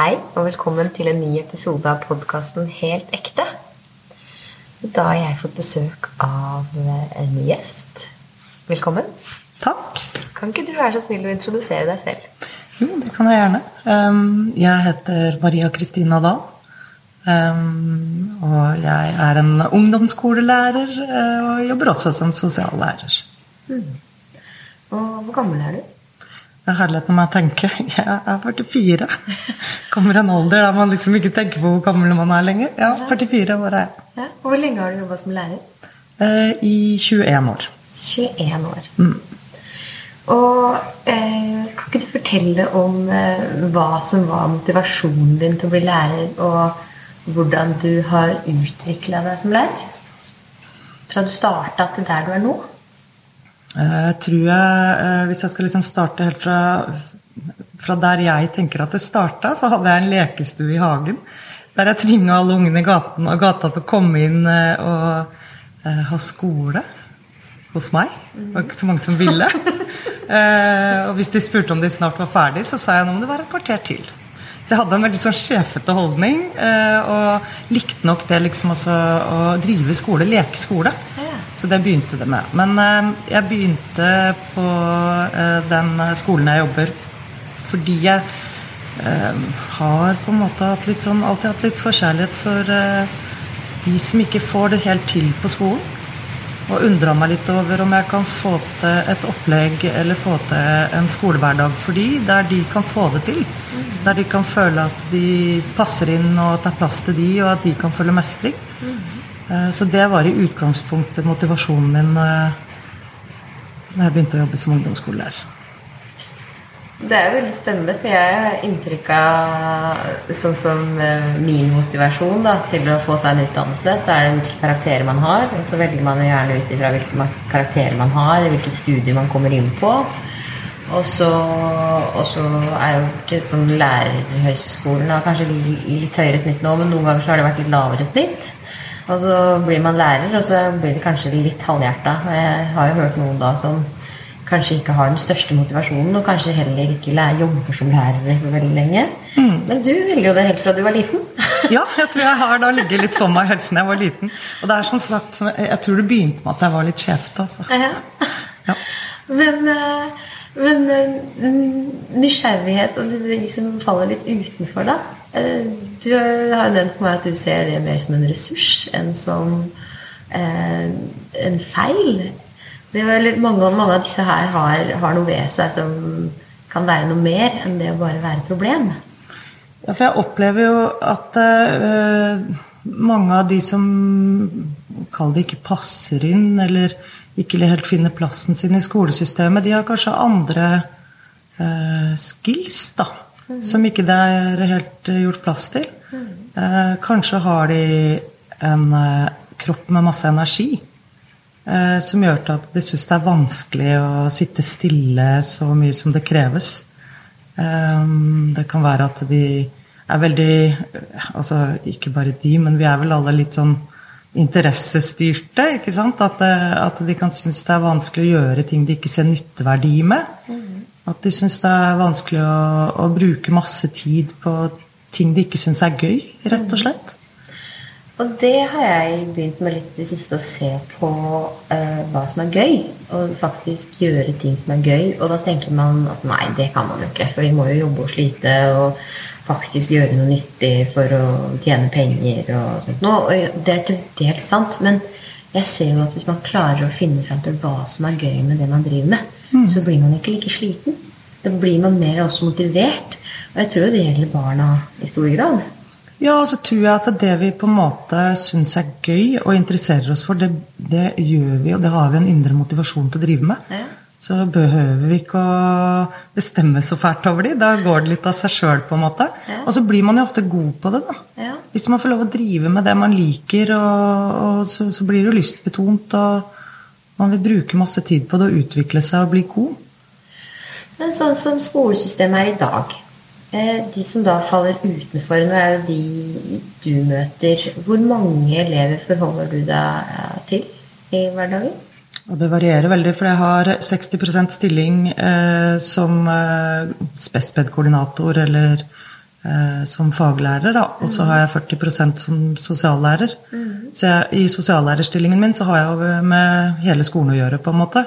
Hei, og velkommen til en ny episode av podkasten Helt ekte. Da har jeg fått besøk av en ny gjest. Velkommen. Takk. Kan ikke du være så snill å introdusere deg selv? Jo, det kan jeg gjerne. Jeg heter Maria Kristina Dahl. Og jeg er en ungdomsskolelærer uh, og jobber også som sosiallærer. Og hvor gammel er du? Det er herligheten med å tenke. Jeg er 44. Kommer en alder der man liksom ikke tenker på hvor gammel man er lenger. Ja, 44 år er jeg. Ja. Og hvor lenge har du jobba som lærer? Uh, I 21 år. 21 år. Og eh, kan ikke du fortelle om eh, hva som var motivasjonen din til å bli lærer, og hvordan du har utvikla deg som lærer? Fra du starta til der du er nå? Jeg tror jeg, eh, Hvis jeg skal liksom starte helt fra, fra der jeg tenker at det starta, så hadde jeg en lekestue i hagen. Der jeg tvinga alle ungene i gaten og gata til å komme inn eh, og eh, ha skole hos meg. Det var ikke så mange som ville. Eh, og hvis de spurte om de snart var ferdig, så sa jeg nå må det være et kvarter til. Så jeg hadde en veldig sånn sjefete holdning, eh, og likte nok det liksom også å drive skole, leke skole. Så det begynte det med. Men eh, jeg begynte på eh, den skolen jeg jobber fordi jeg eh, har på en måte hatt litt sånn, alltid hatt litt forkjærlighet for de som ikke får det helt til på skolen. Og undra meg litt over om jeg kan få til et opplegg eller få til en skolehverdag for de, der de kan få det til. Der de kan føle at de passer inn, og at det er plass til de, og at de kan føle mestring. Eh, Så det var i utgangspunktet motivasjonen min eh, da jeg begynte å jobbe som ungdomsskolelærer. Det er veldig spennende, for jeg har inntrykk av sånn som eh, min motivasjon da, til å få seg en utdannelse, så er det hvilke karakterer man har. Og så velger man gjerne ut ifra hvilke karakterer man har, hvilket studie man kommer inn på. Og så er jo ikke sånn lærerhøyskolen har kanskje litt høyere snitt nå, men noen ganger så har det vært litt lavere snitt. Og så blir man lærer, og så blir det kanskje litt halvhjerta. Jeg har jo hørt noen da som kanskje ikke har den største motivasjonen, og kanskje heller ikke jobber som lærere så veldig lenge. Men du ville jo det helt fra du var liten. Ja, jeg tror jeg har da ligget litt for meg helt siden jeg var liten. Og det er som sagt, jeg jeg tror det begynte med at jeg var litt skjevt, altså. Ja. Ja. Men, eh, men eh, nysgjerrighet og de som faller litt utenfor, da. Eh, Du har jo nevnt for meg at du ser det mer som en ressurs enn som eh, en feil. Det mange, mange av disse her har, har noe ved seg som kan være noe mer enn det å bare være problem. Ja, for jeg opplever jo at uh, mange av de som Kall det ikke passer inn, eller ikke helt finner plassen sin i skolesystemet, de har kanskje andre eh, skills, da. Som ikke det er helt eh, gjort plass til. Eh, kanskje har de en eh, kropp med masse energi. eh, som gjør til at de syns det er vanskelig å sitte stille så mye som det kreves. Um, det kan være at de er veldig Altså ikke bare de, men vi er vel alle litt sånn interessestyrte. ikke sant? At, at de kan synes det er vanskelig å gjøre ting de ikke ser nytteverdi med. At de syns det er vanskelig å, å bruke masse tid på ting de ikke syns er gøy, rett og slett. Og det har jeg begynt med litt i det siste, å se på eh, hva som er gøy. Og faktisk gjøre ting som er gøy. Og da tenker man at nei, det kan man jo ikke. For vi må jo jobbe og slite og faktisk gjøre noe nyttig for å tjene penger og sånt. Nå, og det er til dels sant, men jeg ser jo at hvis man klarer å finne fram til hva som er gøy med det man driver med, så blir man ikke like sliten. Da blir man mer også motivert. Og jeg tror det gjelder barna i stor grad. Ja, og så tror jeg at det vi på en måte syns er gøy og interesserer oss for, det, det gjør vi, og det har vi en indre motivasjon til å drive med. Ja. Så behøver vi ikke å bestemme så fælt over de. Da går det litt av seg sjøl, på en måte. Ja. Og så blir man jo ofte god på det, da. Ja. Hvis man får lov å drive med det man liker, og, og så, så blir det jo lystbetont, og man vil bruke masse tid på det og utvikle seg og bli god. Men sånn som skolesystemet er i dag eh, De som da faller utenfor, nå er jo de du møter Hvor mange elever forholder du deg til i hverdagen? Og det varierer veldig, for jeg har 60% stilling eh, som eh, spesped-koordinator eller eh, som faglærer, da. Og så har jeg 40% som sosiallærer. Så jeg, i sosiallærerstillingen min så har jeg jo med hele skolen å gjøre, på en måte.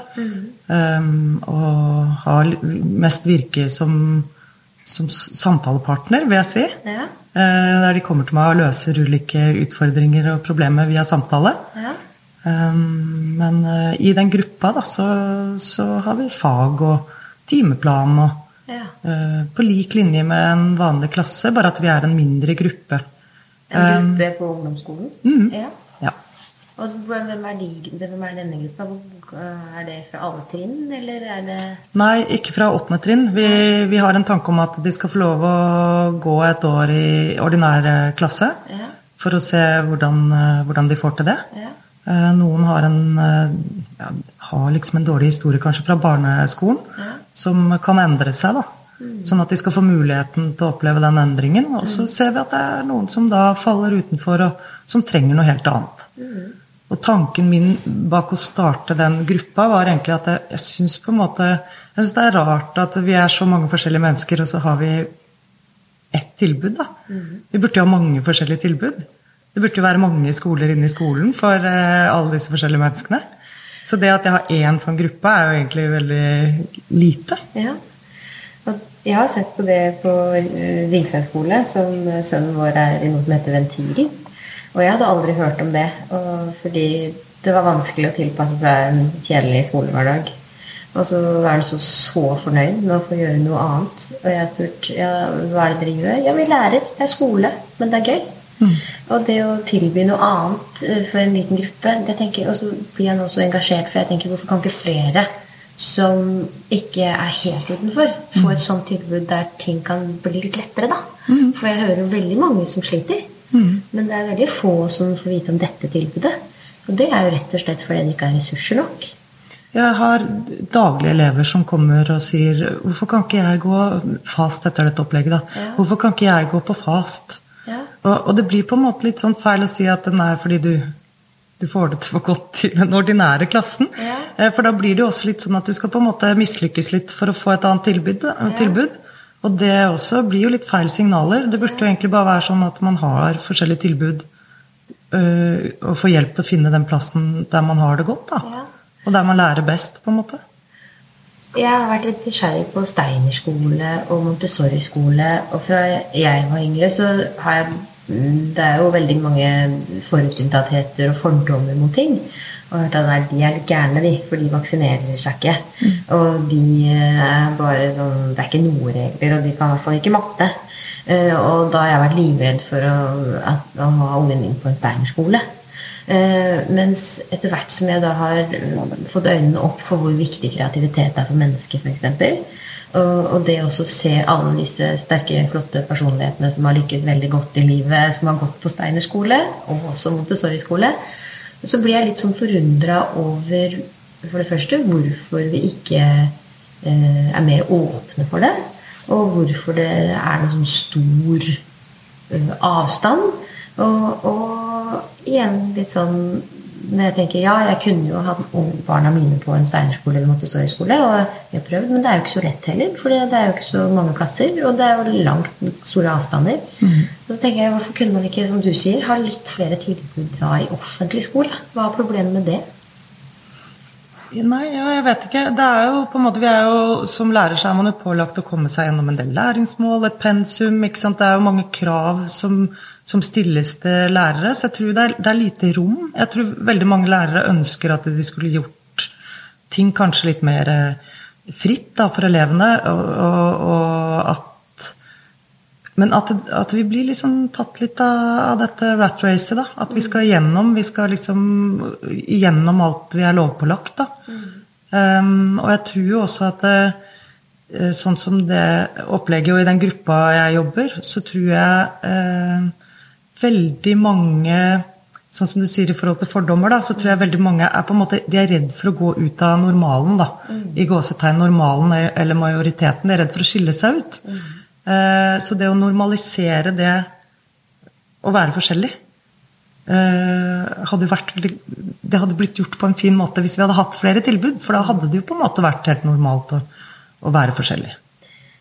Um, og har mest virke som, som samtalepartner, vil jeg si. Ja. Eh, der de kommer til meg og løser ulike utfordringer og problemer via samtale. Ja. Um, men eh, i den gruppa da, så, så har vi fag og timeplan og ja. eh, på lik linje med en vanlig klasse, bare at vi er en mindre gruppe. En gruppe på ungdomsskolen? mm. Ja. Og hvem er, de, hvem er denne gruppa? Er det fra alle trinn, eller er det Nei, ikke fra åttende trinn. Vi, vi har en tanke om at de skal få lov å gå et år i ordinær eh, klasse. Ja. For å se hvordan, eh, hvordan de får til det. Ja. Eh, Noen har, en, eh, ja, har liksom en dårlig historie kanskje fra barneskolen, Ja. som kan endre seg. da. Sånn at de skal få muligheten til å oppleve den endringen. Og så ser vi at det er noen som da faller utenfor, og som trenger noe helt annet. Og tanken min bak å starte den gruppa var egentlig at jeg, jeg syns på en måte jeg synes det er rart at vi er så mange forskjellige mennesker, og så har vi ett tilbud, da. Vi burde jo ha mange forskjellige tilbud. Det burde jo være mange skoler inne i skolen for eh, alle disse forskjellige menneskene. Så det at jeg har én sånn gruppe, er jo egentlig veldig lite. Ja. Og jeg har sett på det på eh, skole, som eh, sønnen vår er i noe som heter Ventil. Og jeg hadde aldri hørt om det, fordi det var vanskelig å tilpasse seg en kjedelig skolehverdag. Og så er han så, så fornøyd med å få gjøre noe annet. Og jeg har spurt ja, hva er det dere gjør. Ja, vi lærer. Det er skole, men det er gøy. Og det å tilby noe annet eh, for en liten gruppe det tenker, Og så blir han også engasjert, for jeg tenker hvorfor kan ikke flere som ikke er helt utenfor, få et sånt tilbud der ting kan bli litt lettere, da? For jeg hører veldig mange som sliter. Men det er veldig få som får vite om dette tilbudet. Og det er jo rett og slett fordi det ikke er ressurser nok. Jeg har daglige elever som kommer og sier Hvorfor kan ikke jeg gå fast etter dette opplegget, da? Ja. Hvorfor kan ikke jeg gå på fast? Og, og det blir på en måte litt sånn feil å si at den er fordi du, du får det til for godt til den ordinære klassen. Ja. Eh, For da blir det jo også litt sånn at du skal på en måte mislykkes litt for å få et annet tilbud. Ja. tilbud. Og det også blir jo litt feil signaler. Det burde jo egentlig bare være sånn at man har forskjellige tilbud øh, og får hjelp til å finne den plassen der man har det godt. da. Ja. Og der man lærer best, på en måte. Jeg har vært litt nysgjerrig på Steiner-skole og Montessori-skole. Og fra jeg var yngre, så har jeg Det er jo veldig mange forutinntattheter og fordommer mot ting. Og hørt at nei, de er litt gærne, de, for de vaksinerer seg ikke. Og de er bare sånn Det er ikke noen regler, og de kan i hvert fall ikke matte. Eh, Og da har jeg vært livredd for å, at, å ha ungen min på en Steiner-skole. Eh, mens etter hvert som jeg da har eh, fått øynene opp for hvor viktig kreativitet er for mennesker, f.eks., og, det å se alle disse sterke, flotte personlighetene som har lykkes veldig godt i livet, som har gått på Steiner skole, og også Montessori-skole, så blir jeg litt sånn forundra over for det første hvorfor vi ikke eh, er mer åpne for det, og hvorfor det er noen sånn stor eh, avstand. Og, og igjen litt sånn når jeg tenker ja, jeg kunne jo hatt barna mine på en Steinerskole eller Montessori-skole, og jeg har prøvd, men det er jo ikke så lett heller, for det er jo ikke så mange plasser, og det er jo langt store avstander. Så tenker jeg, hvorfor kunne man ikke, som du sier, ha litt flere tilbud da i offentlig skole? Hva er problemet med det? Nei, ja, jeg vet ikke. Det er jo på en måte, vi er jo, Som lærer så er man jo pålagt å komme seg gjennom en del læringsmål, et pensum. ikke sant? Det er jo mange krav som, som stilles til lærere, så jeg tror det er, det er lite rom. Jeg tror veldig mange lærere ønsker at de skulle gjort ting kanskje litt mer eh, fritt da, for elevene. Og, og, og at men at, at vi blir liksom tatt litt av, dette rat racet, da. At vi skal igjennom. Vi skal liksom igjennom alt vi er lovpålagt, da. Um, og jeg tror jo også at det, eh, sånn som det opplegget og i den gruppa jeg jobber, så tror jeg eh, veldig mange Sånn som du sier i forhold til fordommer, da, så tror jeg veldig mange er på en måte, de er redd for å gå ut av normalen. da, I gåsetegn normalen eller majoriteten. De er redd for å skille seg ut. Eh, Så det å normalisere det å være forskjellig eh, hadde vært, Det hadde blitt gjort på en fin måte hvis vi hadde hatt flere tilbud. For da hadde det jo på en måte vært helt normalt å, å være forskjellig.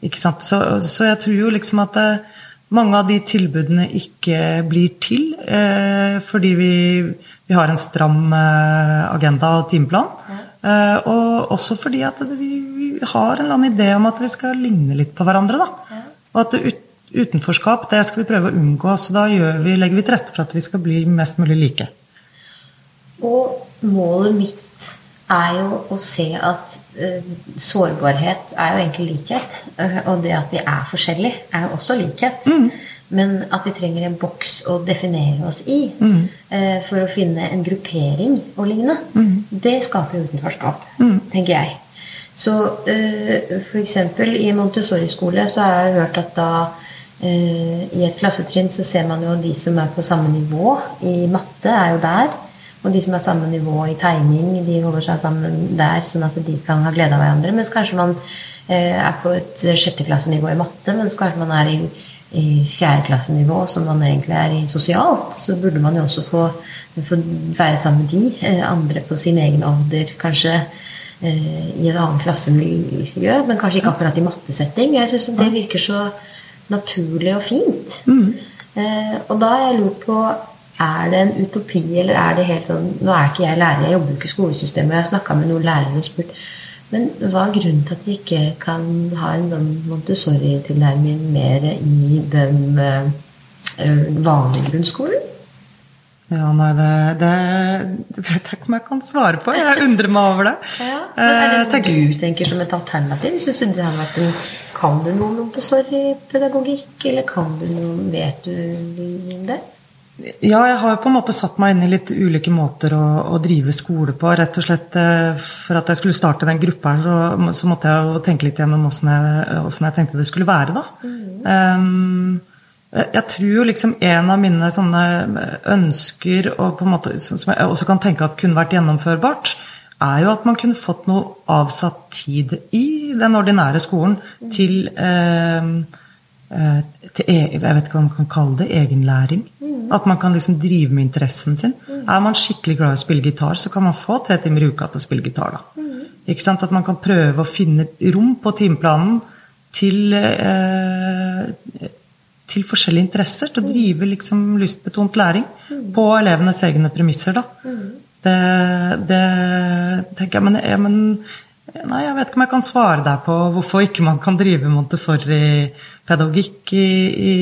Ikke sant? Så, så jeg tror jo liksom at det, mange av de tilbudene ikke blir til eh, fordi vi, vi, har en stram eh, agenda og timeplan. Eh, og også fordi at vi, har en eller annen idé om at vi skal ligne litt på hverandre. Da. Og at ut, utenforskap det skal vi prøve å unngå, så da vi, legger vi til rette for at vi skal bli mest mulig like. Og målet mitt er jo å se at uh, sårbarhet er jo egentlig likhet. Uh, og det at vi er forskjellige, er jo også likhet. Mm. Men at vi trenger en boks å definere oss i mm. uh, for å finne en gruppering og lignende, mm. det skaper utenforskap, mm. tenker jeg. Så uh, f.eks. i Montessori-skole så har jeg hørt at da i et klassetrinn så ser man jo de som er på samme nivå i matte, er jo der. Og de som er samme nivå i tegning, de holder seg sammen der, sånn at de kan ha glede av hverandre. Mens kanskje man eh, er på et sjetteklassenivå i matte, mens kanskje man er i, i fjerdeklassenivå, som man egentlig er i sosialt. Så burde man jo også få, få være sammen med de eh, andre på sin egen alder, kanskje eh, i et annet klassemiljø, men kanskje ikke akkurat i mattesetting. Jeg syns det virker så naturlig og fint. Mm. Eh, og da har jeg lurt på er det en utopi, eller er det helt sånn Nå er ikke jeg lærer, jeg jobber ikke i skolesystemet, jeg har snakka med noen lærere og spurt Men hva er grunnen til at vi ikke kan ha en sånn Montessori-tilnærming mer i den uh, vanlige grunnskolen? Ja, nei, det, det, det, vet jeg ikke om jeg kan svare på. Jeg undrer meg over det. Ja, men Er det noe tenker, du tenker som et alternativ? Synes du det har vært en, Kan du noe om Montessori-pedagogikk, eller kan du noe, vet du det? Ja, jeg har på en måte satt meg inn i litt ulike måter å, å drive skole på. Rett og slett eh, for at jeg skulle starte den gruppa her, så, så, måtte jeg jo tenke litt gjennom åssen jeg, jeg, tenkte det skulle være, da. Mm. Um, jeg tror jo liksom en av mine sånne ønsker, og på en måte, som jeg også kan tenke at kunne vært gjennomførbart, er jo at man kunne fått noe avsatt tid i den ordinære skolen mm. til Eh, til, e, jeg vet ikke hva man kan kalle det, egenlæring. Mm. At man kan liksom drive med interessen sin. Mm. Er man skikkelig glad i å spille gitar, så kan man få tre timer i uka til å spille gitar. da. Mm. Ikke sant? At man kan prøve å finne rom på timeplanen til, eh, til forskjellige interesser. Til å mm. drive liksom lystbetont læring mm. på elevenes egne premisser. da. Mm. Det, det tenker jeg, men, jeg, men Nei, jeg vet ikke om jeg kan svare deg på hvorfor ikke man kan drive Montessori-pedagogikk i, i,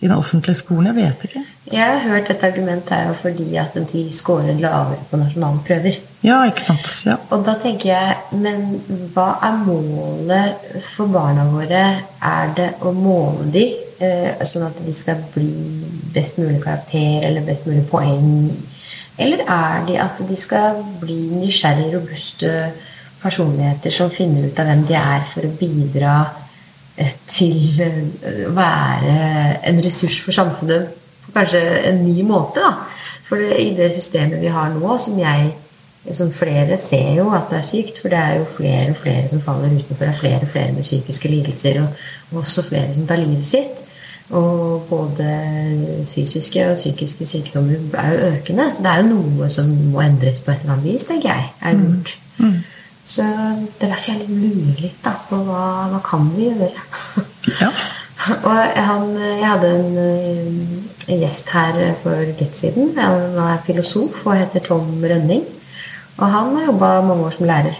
i, den offentlige skolen. Jeg vet ikke. Jeg har hørt et argument her fordi at de scorer lavere på nasjonale prøver. Ja, ikke sant. Ja. Og da tenker jeg, men hva er målet for barna våre? Er det å måle de eh, sånn at de skal bli best mulig karakter eller best mulig poeng eller er de at de skal bli nysgjerrige, robuste personligheter som finner ut av hvem de er, for å bidra eh, til eh, å være en ressurs for samfunnet på kanskje en ny måte? da. For i det systemet vi har nå, som jeg som flere ser jo at det er sykt, for det er jo flere og flere som faller utenfor. Det er flere og flere med psykiske lidelser, og også flere som tar livet sitt. Og både fysiske og psykiske sykdommer er jo økende. Så det er jo noe som må endres på et eller annet vis, tenker jeg. er lurt. Mm. Mm. Så det er derfor jeg liksom lurer litt da, på hva, hva kan vi gjøre. Ja. og han, jeg hadde en, en gjest her for litt siden. Han er filosof og heter Tom Rønning. Og han har jobba mange år som lærer.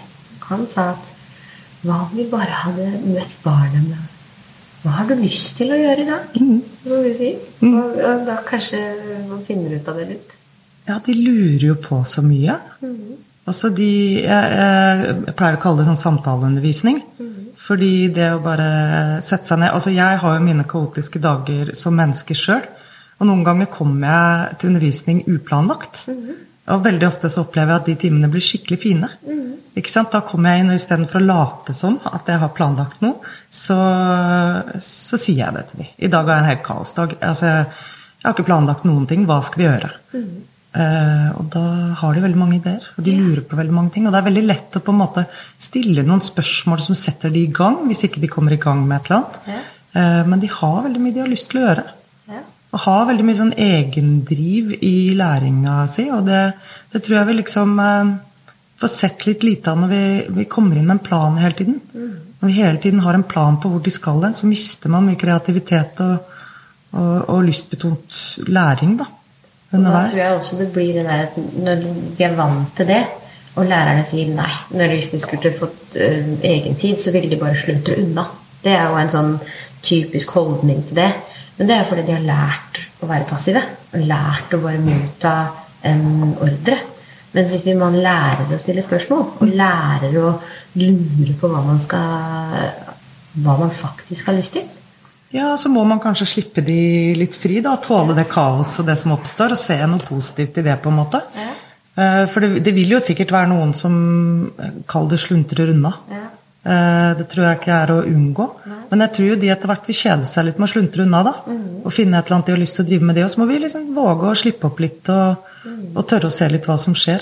Han sa at hva om vi bare hadde møtt barnet med hva har du lyst til å gjøre i dag? Mm. Som du sier. Mm. Og, og, da kanskje man finner ut av det litt. Ja, de lurer jo på så mye. Mm. Altså de jeg, jeg, pleier å kalle det sånn samtaleundervisning. Mm. Fordi det å bare sette seg ned Altså jeg har jo mine kaotiske dager som menneske sjøl. Og noen ganger kommer jeg til undervisning uplanlagt. Mm. Og veldig ofte så opplever jeg at de timene blir skikkelig fine. Mm. Ikke sant? Da kommer jeg inn, og istedenfor å late som at jeg har planlagt noe, så, så sier jeg det til dem. I dag har jeg en helt kaosdag. Altså, jeg har ikke planlagt noen ting. Hva skal vi gjøre? Mm. Uh, og da har de veldig mange ideer, og de lurer på veldig mange ting. Og det er veldig lett å på en måte stille noen spørsmål som setter de i gang, hvis ikke de kommer i gang med et eller annet. Yeah. Uh, men de har veldig mye de har lyst til å gjøre. Har veldig mye sånn egendriv i læringa si, og det, det tror jeg vi liksom eh, får sett litt lite av når vi, vi kommer inn med en plan hele tiden. Når vi hele tiden har en plan på hvor de skal hen, så mister man mye kreativitet og, og, og lystbetont læring da, Da tror jeg også det blir det der at når vi er vant til det, og lærerne sier nei Når hvis de skulle fått uh, egen tid, så ville de bare sluntre unna. Det er jo en sånn typisk holdning til det. Men det er fordi de har lært å være passive. Og lært å bare motta en ordre. Mens hvis man lærer å stille spørsmål, og lærer å lure på hva man skal Hva man faktisk har lyst til, Ja, så må man kanskje slippe de litt fri, da. Tåle det kaoset og det som oppstår, og se noe positivt i det, på en måte. Ja. Eh, For det, det vil jo sikkert være noen som kaller kall det sluntrer unna. Ja. Eh, Det tror jeg ikke er å unngå. Men jeg tror jo de etter hvert vil kjede seg litt med å sluntre unna, da. Og finne et eller annet de har lyst til å drive med det. Og så må vi liksom våge å slippe opp litt og, og tørre å se litt hva som skjer.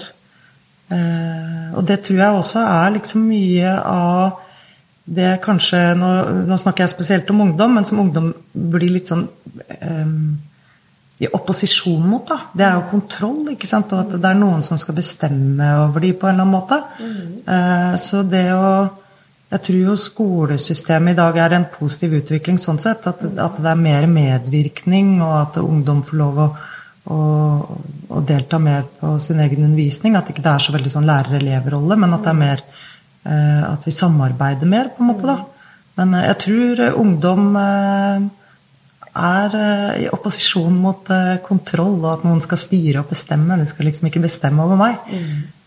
Eh, Og det tror jeg også er liksom mye av det kanskje Nå, nå snakker jeg spesielt om ungdom, men som ungdom blir litt sånn eh, i opposisjon mot, da. Det er jo kontroll, ikke sant. Og at det er noen som skal bestemme over de på en eller annen måte. Eh, Så det å Jeg tror jo skolesystemet i dag er en positiv utvikling sånn sett. At, at det er mer medvirkning, og at ungdom får lov å, å, å delta mer på sin egen undervisning. At ikke det er så veldig sånn lærer-elev-rolle, men at det er mer eh, At vi samarbeider mer, på en måte, da. Men eh, jeg tror ungdom eh, er eh, i opposisjon mot eh, kontroll, og at noen skal styre og bestemme. De skal liksom ikke bestemme over meg.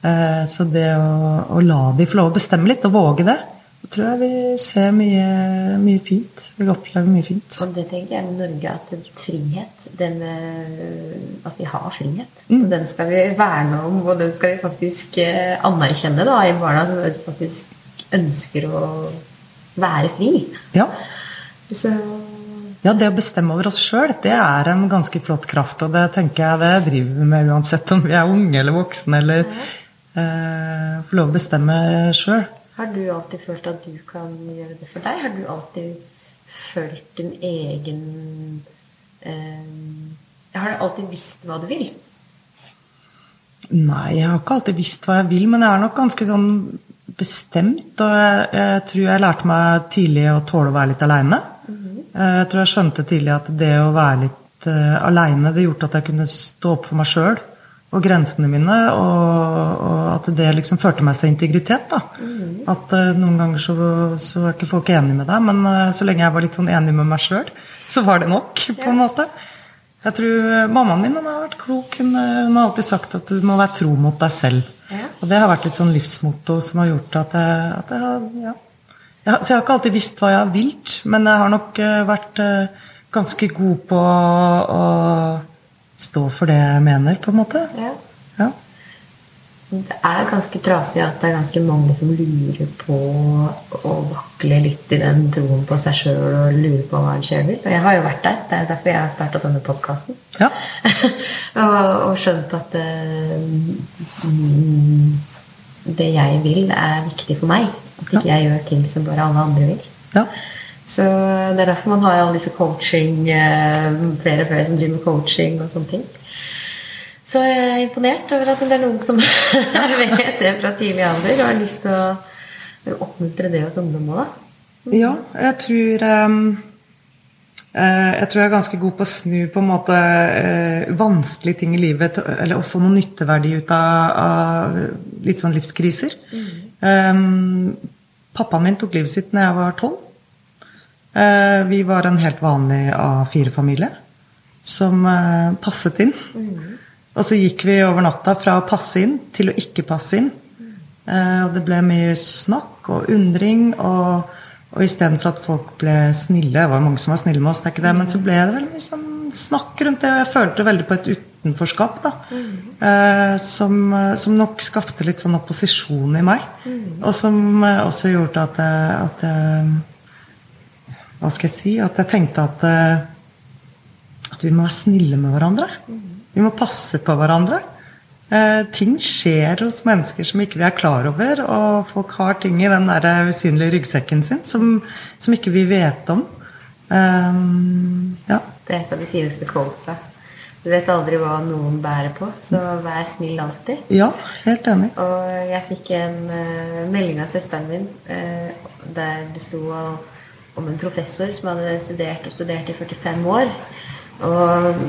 Eh, Så det å, å la de få lov å bestemme litt, og våge det, så tror jeg vi ser mye, mye fint. Vi opplever mye fint. Og det tenker jeg Norge at frihet, den, at vi har frihet, Mm. og den skal vi verne om, og den skal vi faktisk eh, anerkjenne da, i barna som faktisk ønsker å være fri. Ja. Så ja, det å bestemme over oss sjøl, det er en ganske flott kraft. Og det tenker jeg det driver vi med uansett om vi er unge eller voksne eller eh, får lov å bestemme sjøl. Har du alltid følt at du kan gjøre det for deg? Har du alltid følt din egen eh, Har du alltid visst hva du vil? Nei, jeg har ikke alltid visst hva jeg vil, men jeg er nok ganske sånn bestemt. Og jeg, jeg tror jeg lærte meg tidlig å tåle å være litt aleine. Jeg tror jeg skjønte tidlig at det å være litt uh, aleine, det gjorde at jeg kunne stå opp for meg sjøl og grensene mine, og, og at det liksom førte med seg integritet. da. At uh, noen ganger så, så er ikke folk enige med deg, men uh, så lenge jeg var litt sånn enig med meg sjøl, så var det nok, på en måte. Jeg tror eh, Mammaen min har vært klok. Hun, hun har alltid sagt at du må være tro mot deg selv. Ja. Og det har vært litt sånn livsmotto som har gjort at jeg, at jeg har ja. Jeg Så jeg har ikke alltid visst hva jeg har vilt, men jeg har nok vært uh, ganske god på å stå for det jeg mener, på en måte. Ja. Ja. Det er ganske trasig at det er ganske mange som lurer på å vakle litt i den troen på seg sjøl og lurer på hva en sjøl vil. Og jeg har jo vært der. Det er derfor jeg har starta denne podkasten. Ja. og, og skjønt at mm, det jeg vil, er viktig for meg. At ikke jeg gjør ting som bare alle andre vil. ja. Så det er derfor man har alle disse coaching eh, Flere og flere som driver med coaching og sånne ting. Så jeg er imponert over at det er noen som vet det fra tidlig alder og har lyst til å oppmuntre det hos ungdom òg, da. Ja, jeg tror um Jeg tror jeg er ganske god på å snu på en måte eh, vanskelige ting i livet Eller å få noe nytteverdi ut av, litt sånn livskriser. Ehm, pappaen min tok livet sitt da jeg var tolv. Eh, vi var en helt vanlig A4-familie som eh, passet inn. Og så gikk vi over natta fra å passe inn til å ikke passe inn. Eh, og det ble mye snakk og undring, og, og istedenfor at folk ble snille Det var mange som var snille med oss, det er ikke det, men så ble det veldig mye sånn snakk rundt det, og jeg følte veldig på et utenforskap, da. Eh, som, som nok skapte litt sånn opposisjon i meg. Og som også gjorde at jeg, at jeg Hva skal jeg si? At jeg tenkte at eh, at vi må være snille med hverandre. Vi må passe på hverandre. Eh, ting skjer hos mennesker som ikke vi er klar over, og folk har ting i den der usynlige ryggsekken sin som, som ikke vi vet om. Eh, ja. Det er et av de fineste quotesa. Du vet aldri hva noen bærer på, så vær snill alltid. Ja, helt enig. Og jeg fikk en uh, melding av søsteren min uh, der det sto om en professor som hadde studert og studert i 45 år. Og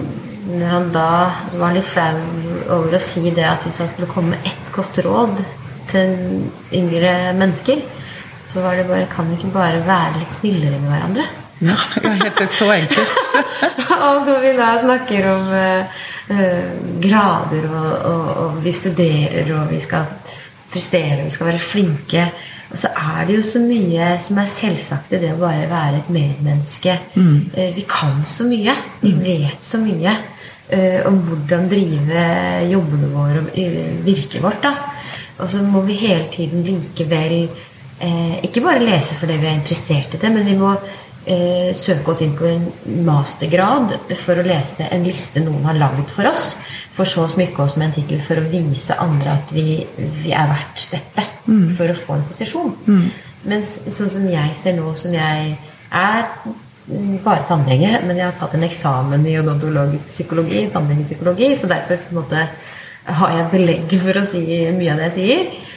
når han da så var han litt flau over å si det at hvis han skulle komme med ett godt råd til yngre mennesker, så var det bare Kan vi ikke bare være litt snillere med hverandre? Ja, helt så enkelt. og når vi da snakker om uh, grader, og, og, og, vi studerer, og vi skal prestere, vi skal være flinke og så er det jo så mye som er selvsagt i det å bare være et medmenneske. Mm. Uh, vi kan så mye. Vi mm. vet så mye uh, om hvordan drive jobbene våre og virket vårt. da. Og så må vi hele tiden likevel ikke bare lese fordi vi er interessert i det, men vi må eh, søke oss inn på en mastergrad for å lese en liste noen har laget for oss. For så å smykke oss med en tittel for å vise andre at vi, vi er verdt dette. Mm. For å få en posisjon. Mm. Men sånn som jeg ser nå, som jeg er bare tannlege, men jeg har tatt en eksamen i odontologisk psykologi, tannlegepsykologi, så derfor på en måte har jeg belegg for å si mye av det jeg sier.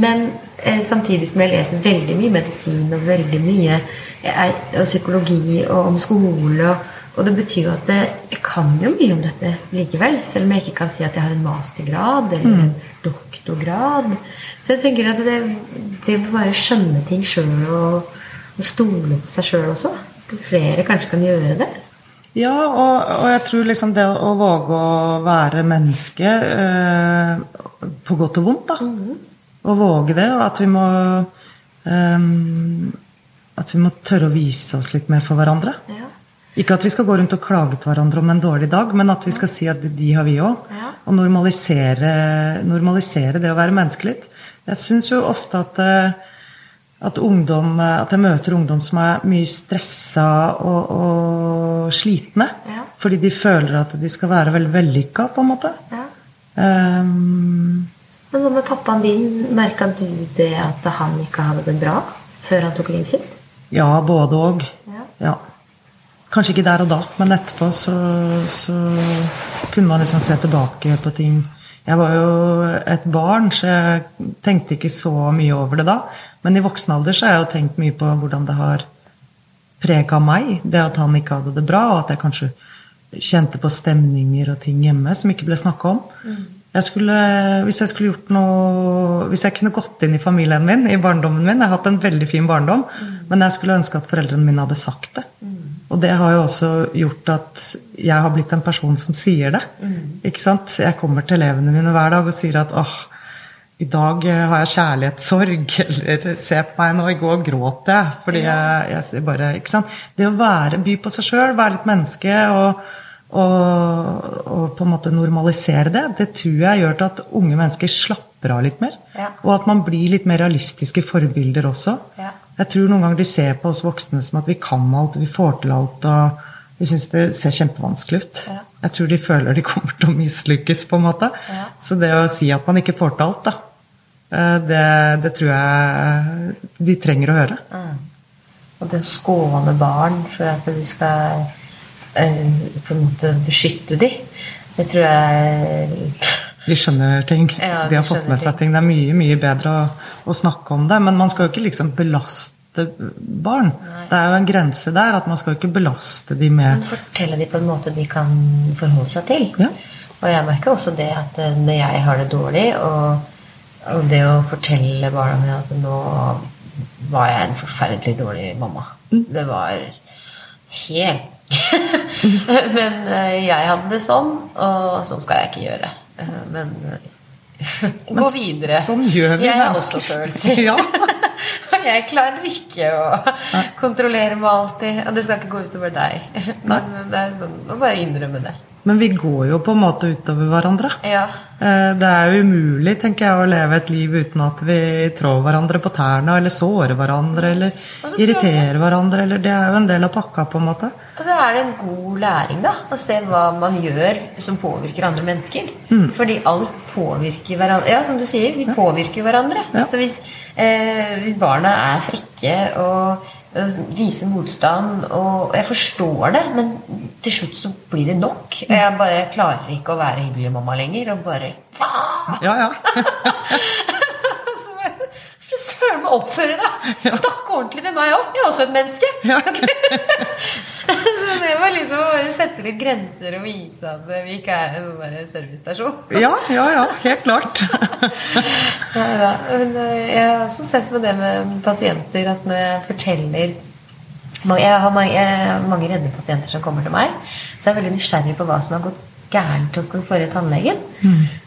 Men eh, samtidig som jeg leser veldig mye medisin og veldig mye er, og psykologi og om skole. Og, og, det betyr jo at jeg kan jo mye om dette likevel. Selv om jeg ikke kan si at jeg har en mastergrad eller mm. en doktorgrad. Så jeg tenker at det, det å bare skjønne ting sjøl og, og, stole på seg sjøl også. At flere kanskje kan gjøre det. Ja, og, og, jeg tror liksom det å, våge å være menneske eh, på godt og vondt, da. Mm. Å våge det, og at vi må eh, at vi må tørre å vise oss litt mer for hverandre. Ja. Ikke at vi skal gå rundt og klage til hverandre om en dårlig dag, men at vi skal si at de har vi òg. Ja. Og normalisere, normalisere, det å være menneske litt. Jeg syns jo ofte at, eh, at, ungdom, at jeg møter ungdom som er mye stressa og, og slitne. Ja. Fordi de føler at de skal være veldig vellykka, på en måte. Um, men hva med pappaen din? Merka du det at han ikke hadde det bra før han tok livet sitt? Ja, både òg. Ja. ja. Kanskje ikke der og da, men etterpå så, så, kunne man liksom se tilbake på ting. Jeg var jo et barn, så jeg tenkte ikke så mye over det da. Men i voksen alder så har jeg jo tenkt mye på hvordan det har prega meg. Det at han ikke hadde det bra, og at jeg kanskje kjente på stemninger og ting hjemme som ikke ble snakka om. Mm. Jeg skulle, hvis jeg skulle gjort noe Hvis jeg kunne gått inn i familien min, i barndommen min Jeg har hatt en veldig fin barndom, mm. men jeg skulle ønske at foreldrene mine hadde sagt det. Mm. Og det har jo også gjort at jeg har blitt en person som sier det. Mm. Ikke sant? Jeg kommer til elevene mine hver dag og sier at åh, i dag har jeg kjærlighetssorg, eller se på meg nå, i går gråt jeg. Fordi jeg, jeg bare Ikke sant. Det å være, by på seg sjøl, være litt menneske og og, og, på en måte normalisere det, det tror jeg gjør til at unge mennesker slapper av litt mer. Ja. Og at man blir litt mer realistiske forbilder også. Ja. Jeg tror noen ganger de ser på oss voksne som at vi kan alt, vi får til alt. og vi syns det ser kjempevanskelig ut. Ja. Jeg tror de føler de kommer til å mislykkes. på en måte. Så det å si at man ikke får til alt, da, eh, det, det tror jeg de trenger å høre. Mm. Og det å skåne barn for at vi skal Eh, på en måte beskytte dem, Det tror jeg De skjønner ting. Ja, de, de, har fått med seg ting. Det er mye mye bedre å, å, snakke om det. Men man skal jo ikke liksom belaste barn. Nei. Det er jo en grense der. at Man skal jo ikke belaste de med Men Fortelle de på en måte de kan forholde seg til. Ja. Og jeg merker også det at eh, når jeg har det dårlig, og, og det å fortelle barna mine at nå var jeg en forferdelig dårlig mamma. Mm. Det var helt Men eh, jeg hadde det sånn, og sånn skal jeg ikke gjøre. Eh, men eh, gå videre. Sånn gjør vi Jeg har også følelser. Ja. jeg klarer ikke å kontrollere meg alltid. Og det skal ikke gå utover deg. Men det er sånn å bare innrømme det. Men vi går jo på en måte utover hverandre. Ja. Det er jo umulig tenker jeg, å leve et liv uten at vi trår hverandre på tærne eller sårer hverandre eller irriterer hverandre. Eller det er jo en del av pakka, på en måte. Og så er det en god læring da, å se hva man gjør som påvirker andre mennesker. Mm. Fordi alt påvirker hverandre. Ja, som du sier, vi påvirker hverandre. Ja. Så hvis, eh, hvis barna er frekke og viser motstand. Og jeg forstår det, men til slutt så blir det nok. Jeg bare klarer ikke å være hyggelig mamma lenger. Og bare Hva?! Ja, ja. Så du å oppføre deg! Snakk ordentlig med meg òg! Jeg er også et menneske. Ja. så det var liksom å sette litt grenser og vise at vi ikke er en servicestasjon. Ja, ja, ja. Helt klart. Neida, men eh, jeg har også sett på det med pasienter at når jeg forteller Jeg har mange, mange redde pasienter som kommer til meg, så jeg er veldig nysgjerrig på hva som har gått gærent hos den forrige tannlegen.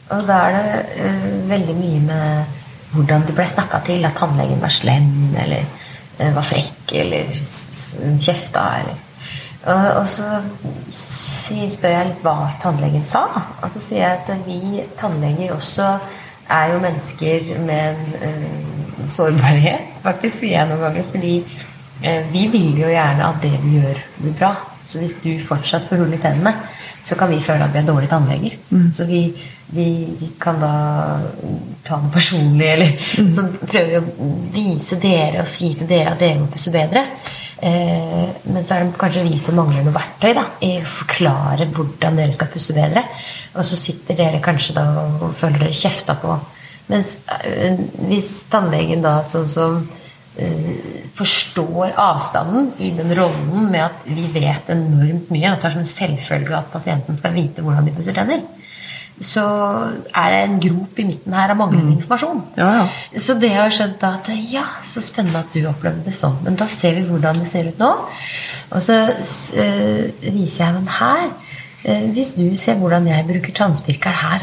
Og da er det uh, veldig mye med hvordan de ble snakka til, at tannlegen var slem, eller eh, var frekk, eller kjefta, eller og så spør jeg litt hva tannlegen sa. Og så sier jeg at vi tannleger også er jo mennesker med en uh, sårbarhet, faktisk, sier jeg noen ganger. Fordi uh, vi vil jo gjerne at det vi gjør, blir bra. Så hvis du fortsatt får hull i tennene, så kan vi føle at vi er dårlige tannleger. Så vi, vi, vi kan da ta noe personlig, eller så prøver vi å vise dere og si til dere at dere må pusse bedre. Eh, men så er det kanskje vi som mangler noe verktøy da, i å forklare hvordan dere skal pusse bedre. Og så sitter dere kanskje da og føler dere kjefta på. Mens eh, hvis tannlegen da sånn som forstår avstanden i den rollen med at vi vet enormt mye, og tar som en selvfølge at pasienten skal vite hvordan de pusser tenner, så er det en grop i midten her av manglende informasjon. Ja, ja. Så det har skjønt da at ja, så spennende at du opplevde det sånn. Men da ser vi hvordan det ser ut nå. Og så eh, viser jeg den her. Eh, hvis du ser hvordan jeg bruker tannspirker her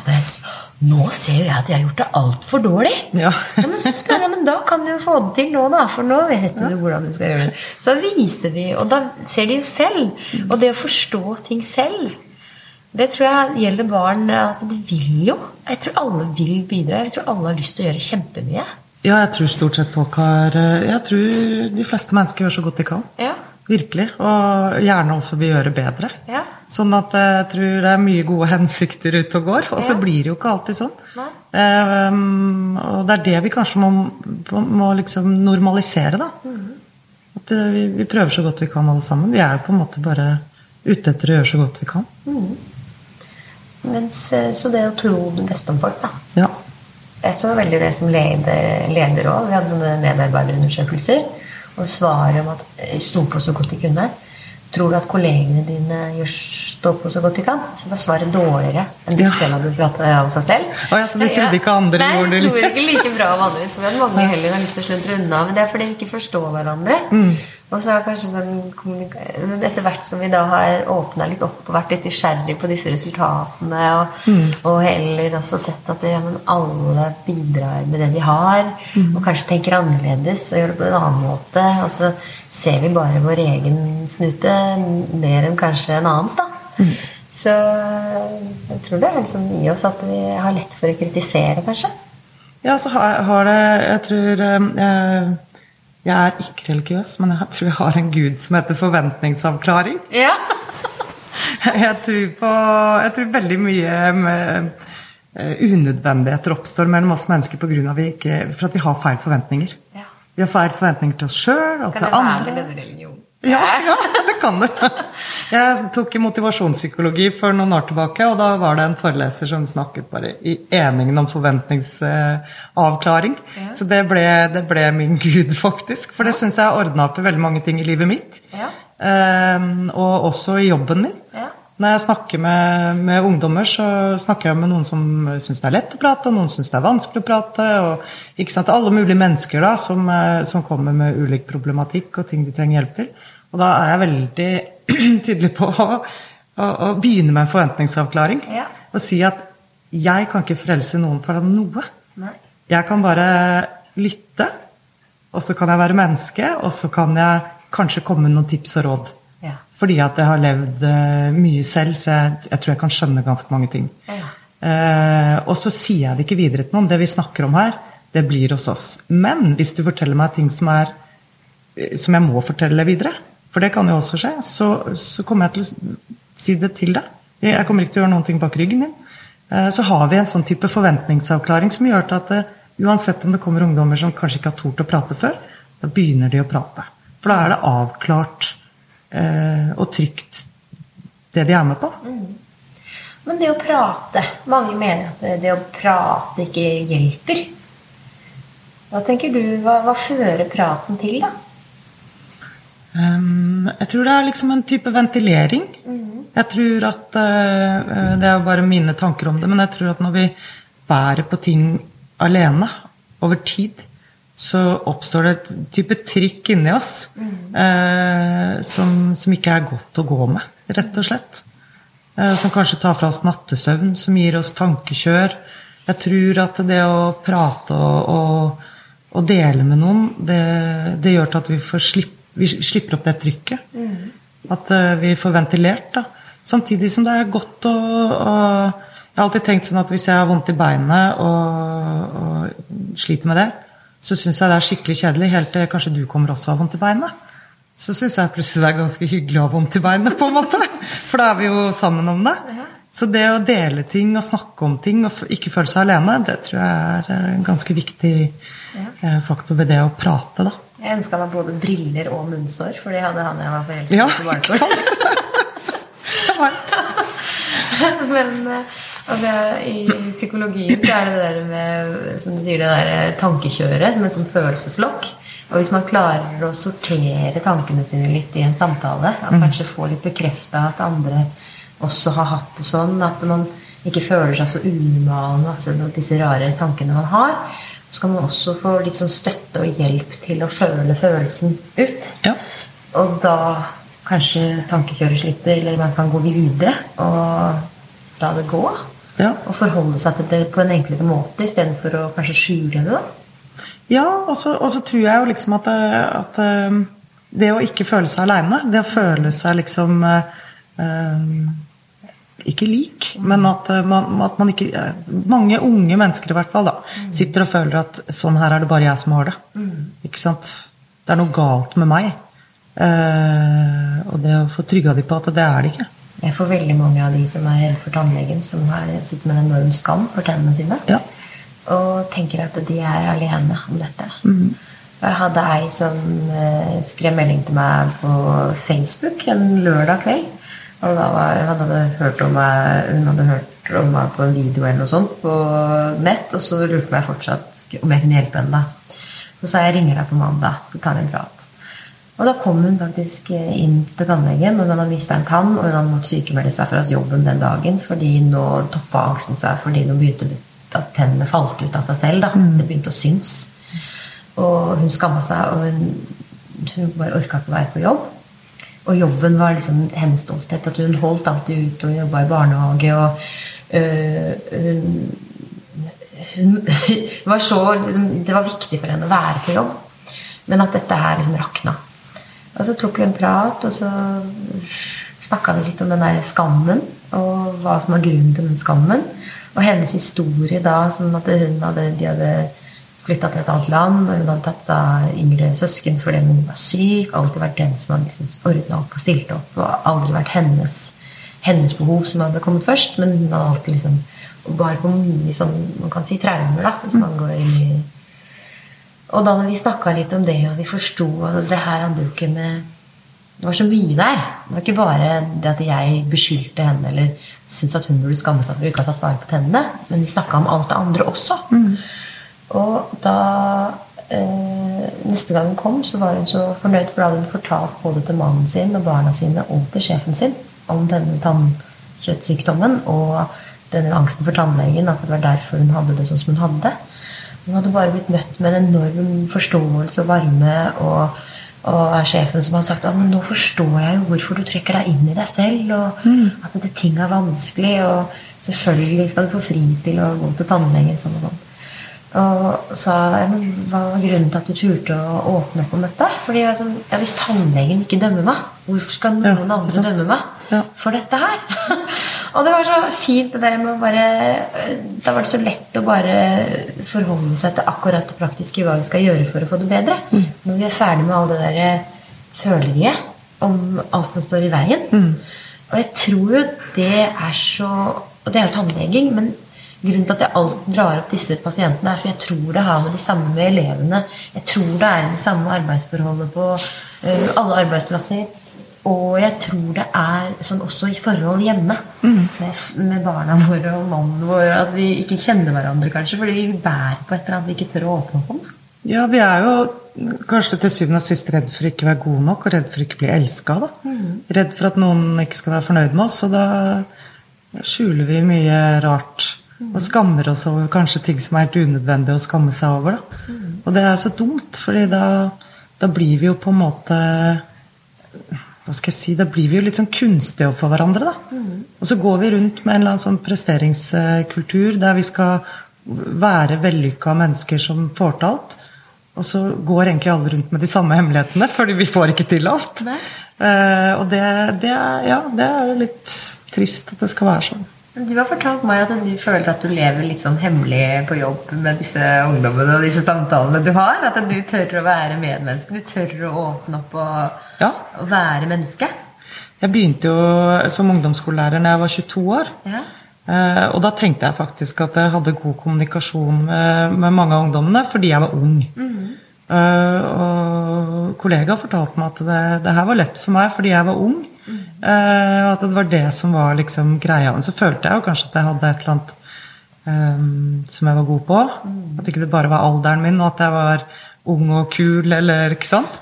Nå ser jo jeg at jeg har gjort det altfor dårlig. Ja. men så spennende, men da kan du jo få det til nå, da. For nå vet du hvordan du skal gjøre det. Så viser vi, og da ser de jo selv. Og det å forstå ting selv det tror jeg gjelder barn at de vil jo. Jeg tror alle vil bidra. Jeg tror alle har lyst til å gjøre kjempemye. Ja, jeg tror stort sett folk har eh, Jeg tror de fleste mennesker gjør så godt de kan. Ja. Virkelig. Og gjerne også vil gjøre bedre. Ja. Sånn at jeg tror det er mye gode hensikter ute og går. Og så blir det jo ikke alltid sånn. Nei. Ehm, og det er det vi kanskje må, må liksom normalisere, da. At eh, vi, vi prøver så godt vi kan alle sammen. Vi er jo på en måte bare ute etter å gjøre så godt vi kan. Mens, eh, så det å tro det beste om folk, da. Ja. Jeg så veldig det som leder, leder også. Vi hadde sånne medarbeiderundersøkelser. Og svaret om at jeg sto på så godt de kunne. Tror du at kollegene dine gjør stå på så godt de kan? Så var svaret dårligere enn Ja. selv hadde pratet om seg selv. Oh, ja, så de trodde ikke andre Nei, gjorde det Nei, tror ikke like bra om andre. Jeg tror at mange heller har lyst til å sluntre unna. Men det er fordi vi ikke forstår hverandre. Og så har kanskje den Etter hvert som vi da har åpna litt opp og vært litt nysgjerrig på disse resultatene, og, og heller også sett at ja, men alle bidrar med det de har, og kanskje tenker annerledes og gjør det på en annen måte, og så ser vi bare vår egen snute mer enn kanskje en annens, da. Så jeg tror det er liksom i oss at vi har lett for å kritisere, kanskje. Ja, så har, har det Jeg tror eh, jeg, er ikke religiøs, men jeg tror jeg har en gud som heter forventningsavklaring. Ja. Jeg tror på Jeg tror veldig mye med eh, unødvendigheter oppstår mellom oss mennesker på grunn av vi ikke, for at vi har feil forventninger. Ja. Vi har feil forventninger til oss sjøl og Kan til det være med den religionen? Ja, ja, det kan det. Jeg tok i motivasjonspsykologi for noen år tilbake, og da var det en foreleser som snakket bare i eningen om forventningsavklaring. Så det ble, det ble min gud, faktisk. For det syns jeg ordna opp i veldig mange ting i livet mitt. Ja. Ehm, og også i jobben min. Ja. Når jeg snakker med, med ungdommer, så snakker jeg med noen som syns det er lett å prate, og noen syns det er vanskelig å prate. og ikke sant, Alle mulige mennesker da, som, eh, som kommer med ulik problematikk og ting de trenger hjelp til. Og da er jeg veldig tydelig på å, å, å begynne med en forventningsavklaring. Ja. Og si at jeg kan ikke frelse noen for noe. Nei. Jeg kan bare lytte, og så kan jeg være menneske, og så kan jeg kanskje komme med noen tips og råd. Ja. Fordi at jeg har levd eh, mye selv, så jeg, jeg tror jeg kan skjønne ganske mange ting. Ja. Eh, og så sier jeg det ikke videre til noen. Det vi snakker om her, det blir hos oss. Men hvis du forteller meg ting som, er, eh, som jeg må fortelle videre, for det kan jo også skje, så, så kommer jeg til å si det til deg. Jeg kommer ikke til å gjøre noen ting bak ryggen din. Eh, så har vi en sånn type forventningsavklaring som gjør at eh, uansett om det kommer ungdommer som kanskje ikke har tort å prate før, da begynner de å prate. For da er det avklart eh, og trygt det de er med på. Men det å prate Mange mener at det å prate ikke hjelper. Hva tenker du, hva, hva fører praten til, da? Um, jeg tror det er liksom en type ventilering. Jeg tror at uh, Det er jo bare mine tanker om det, men jeg tror at når vi bærer på ting alene over tid, så oppstår det et type trykk inni oss uh, som, som, ikke er godt å gå med, rett og slett. Uh, som kanskje tar fra oss nattesøvn, som gir oss tankekjør. Jeg tror at det å prate og, og, og dele med noen, det, det gjør til at vi får slippe vi slipper opp det trykket. Mm. At uh, vi får ventilert. da. Samtidig som det er godt å, å, Jeg har alltid tenkt sånn at hvis jeg har vondt i beinet og, og sliter med det, så syns jeg det er skikkelig kjedelig, helt til kanskje du kommer også har vondt i beinet. Så syns jeg plutselig det er ganske hyggelig å ha vondt i beinet, på en måte. For da er vi jo sammen om det. Så det å dele ting og snakke om ting og ikke føle seg alene, det tror jeg er en ganske viktig ja. faktor ved det å prate, da. Jeg ønska meg både briller og munnsår, for det hadde han jeg var forelsket i ja, på barneskolen. Men altså, i psykologien så er det det der med som du sier, det der tankekjøret som et sånt følelseslokk. Og hvis man klarer å sortere tankene sine litt i en samtale, og mm. kanskje få litt bekrefta at andre også har hatt det sånn, at man ikke føler seg så unormal med altså, disse rare tankene man har, så kan man også få litt sånn støtte og hjelp til å føle følelsen ut. Ja. Og da kanskje tankekjøret slipper, eller man kan gå videre og la det gå. Ja. Og forholde seg til det på en enklere måte istedenfor å kanskje skjule det. Ja, og så, tror jeg jo liksom at, at, eh, det å ikke føle seg aleine, det å føle seg liksom um, ikke lik, men at eh, man, at man, ikke Mange unge mennesker i hvert fall da, sitter og føler at sånn her er det bare jeg som har det. Ikke sant? Det er noe galt med meg. Eh, og det å få trygga de på at det er det ikke. Jeg får veldig mange av de som er redd for tannlegen, som har, sitter med en enorm skam for tennene sine. Ja. Og tenker at de er alene om dette. Mm. Jeg hadde ei som eh, skrev melding til meg på Facebook en lørdag kveld. Og da var, han hadde hørt om meg Hun hadde hørt om meg på en video eller noe sånt på nett, og så lurte meg fortsatt om jeg kunne hjelpe henne. da. Så sa jeg ringer deg på mandag, så tar vi en prat. Og da kom hun faktisk inn til tannlegen, og hun hadde mista en tann, og hun hadde måttet sykemelde seg fra jobben den dagen fordi nå toppa angsten seg fordi nå begynte at tennene falt ut av seg selv. da. Mm. Det begynte å synes. Og hun skamma seg, og hun, hun bare orka ikke å være på jobb. Og jobben var liksom hennes stolthet. At hun holdt alltid ut og jobba i barnehage. og øh, hun, hun var så, Det var viktig for henne å være på jobb. Men at dette her liksom rakna. Og så tok vi en prat, og så snakka vi litt om den der skammen. Og hva som var grunnen til den skammen. Og hennes historie da, som at hun hadde, de hadde flytta til et annet land. og Hun hadde tatt av yngre søsken fordi hun var syk. Alltid vært den som hadde liksom ordna opp og stilt opp. Og aldri vært hennes, hennes, behov som hadde kommet først. Men hun hadde alltid liksom bare på mye sånn man kan si traumer, da. Hvis man går inn i Og da vi snakka litt om det, og vi forsto at det her hadde jo ikke med det var så mye der. Det var ikke bare det at jeg beskyldte henne eller syntes at hun burde skamme seg for ikke å ha tatt vare på tennene, men vi snakka om alt det andre også. Mm. Og da eh, neste gang hun kom, så var hun så fornøyd, for da hadde hun fortalt både til mannen sin og barna sine og til sjefen sin om denne tannkjøttsykdommen og denne angsten for tannlegen, at det var derfor hun hadde det sånn som hun hadde. Hun hadde bare blitt møtt med en enorm forståelse og varme. og og er sjefen som har sagt at nå forstår jeg jo hvorfor du trekker deg inn i deg selv, og mm. at det ting er vanskelig, og selvfølgelig skal du få fri til å gå til tannlegen. sånn og sånn. Og sa men hva var grunnen til at du turte å åpne opp om dette? Fordi jeg, altså, ja, Hvis tannlegen ikke dømmer meg, hvorfor skal noen ja, andre dømme meg ja. for dette her? og det var så fint det der med å bare Da var det så lett å bare forholde seg til akkurat det praktiske hva vi skal gjøre for å få det bedre. Mm. Når vi er ferdig med all det der følelige om alt som står i veien. Mm. Og jeg tror jo det er så Og det er jo tannleging, men Grunnen til at jeg alltid drar opp disse pasientene, er for jeg tror det har med de samme elevene. Jeg tror det er det samme arbeidsforholdet på uh, alle arbeidsplasser. og jeg tror det er sånn også i forhold hjemme med, med barna våre og mannen vår at vi ikke kjenner hverandre, kanskje, fordi vi bærer på et eller annet vi ikke tør å åpne opp om. Ja, vi er jo kanskje til syvende og sist redd for ikke å være gode nok, og redd for ikke å bli elska. Redd for at noen ikke skal være fornøyd med oss, og da skjuler vi mye rart. Og skammer oss over kanskje ting som er helt unødvendig å skamme seg over. Da. Og det er så dumt, fordi da, da blir vi jo på en måte hva skal jeg si, Da blir vi jo litt sånn kunstige overfor hverandre. da. Og så går vi rundt med en eller annen sånn presteringskultur der vi skal være vellykka mennesker som får til alt. Og så går egentlig alle rundt med de samme hemmelighetene, fordi vi får ikke til alt. Uh, og det, det, er, ja, det er jo litt trist at det skal være sånn. Du har fortalt meg at du føler at du lever litt sånn hemmelig på jobb med disse ungdommene og disse samtalene du har. At du tør å være medmenneske. Du tør å åpne opp og, Ja. og være menneske. Jeg begynte jo som ungdomsskolelærer da jeg var 22 år. Ja. Eh, og da tenkte jeg faktisk at jeg hadde god kommunikasjon med, med mange av ungdommene fordi jeg var ung. Eh, og kollegaer fortalte meg at det, det her var lett for meg fordi jeg var ung. Eh, og at det var det som var liksom greia. Men så følte jeg jo kanskje at jeg hadde et eller annet um, som jeg var god på. At ikke det bare var alderen min, og at jeg var ung og kul, eller ikke sant.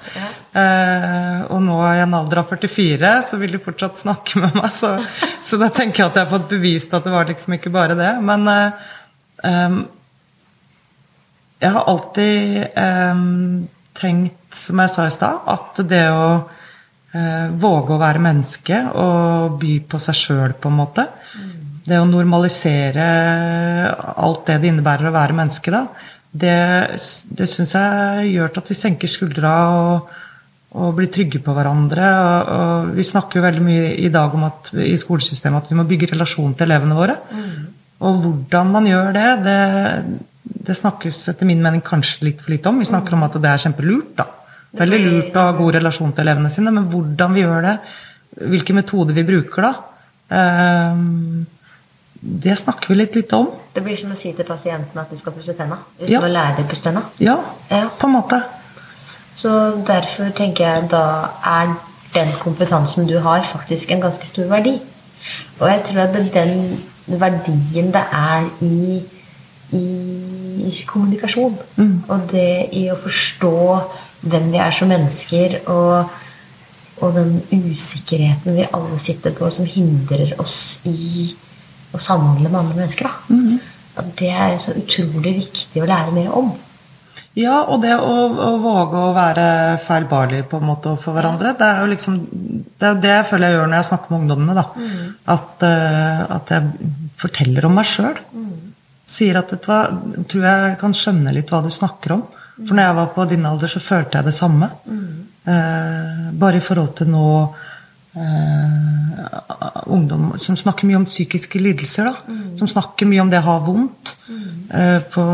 Eh, og nå i en alder av 44 så vil de fortsatt snakke med meg, så, så da tenker jeg at jeg har fått bevist at det var liksom ikke bare det. Men eh, em, jeg har alltid tenkt, som jeg sa i stad, at det å eh, våge å være menneske og by på seg sjøl, på en måte Det å normalisere alt det det innebærer å være menneske, da, det, det syns jeg gjør at vi senker skuldra og, og blir trygge på hverandre. Og, og vi snakker jo veldig mye i dag om at, i skolesystemet at vi må bygge relasjon til elevene våre. Og hvordan man gjør det, det, det snakkes etter min mening kanskje litt for lite om. Vi snakker om at det er kjempelurt. da. Veldig lurt å ha god relasjon til elevene sine, men hvordan vi gjør det, hvilke metoder vi bruker da, ehm, det snakker vi litt lite om. Det blir som å si til pasienten at du skal pusse tenna uten Ja. å lære deg å pusse tenna. Ja, Ja. på en måte. Så derfor tenker jeg da er den kompetansen du har, faktisk en ganske stor verdi. Og jeg tror at det den verdien det er i, i kommunikasjon. Og det i å forstå hvem vi er som mennesker, og, og den usikkerheten vi alle sitter på, som hindrer oss i å samhandle med andre mennesker. Da. At det er så utrolig viktig å lære mer om. Ja, og det å, å våge å være feilbarlig på en måte overfor hverandre, det er jo liksom Det er det jeg føler jeg gjør når jeg snakker med ungdommene. da. At, uh, at jeg forteller om meg sjøl. Sier at vet du hva, tror jeg kan skjønne litt hva du snakker om. For når jeg var på din alder, så følte jeg det samme. Eh, bare i forhold til nå eh, ungdom som snakker mye om psykiske lidelser. Da. Som snakker mye om det å ha vondt. Eh, på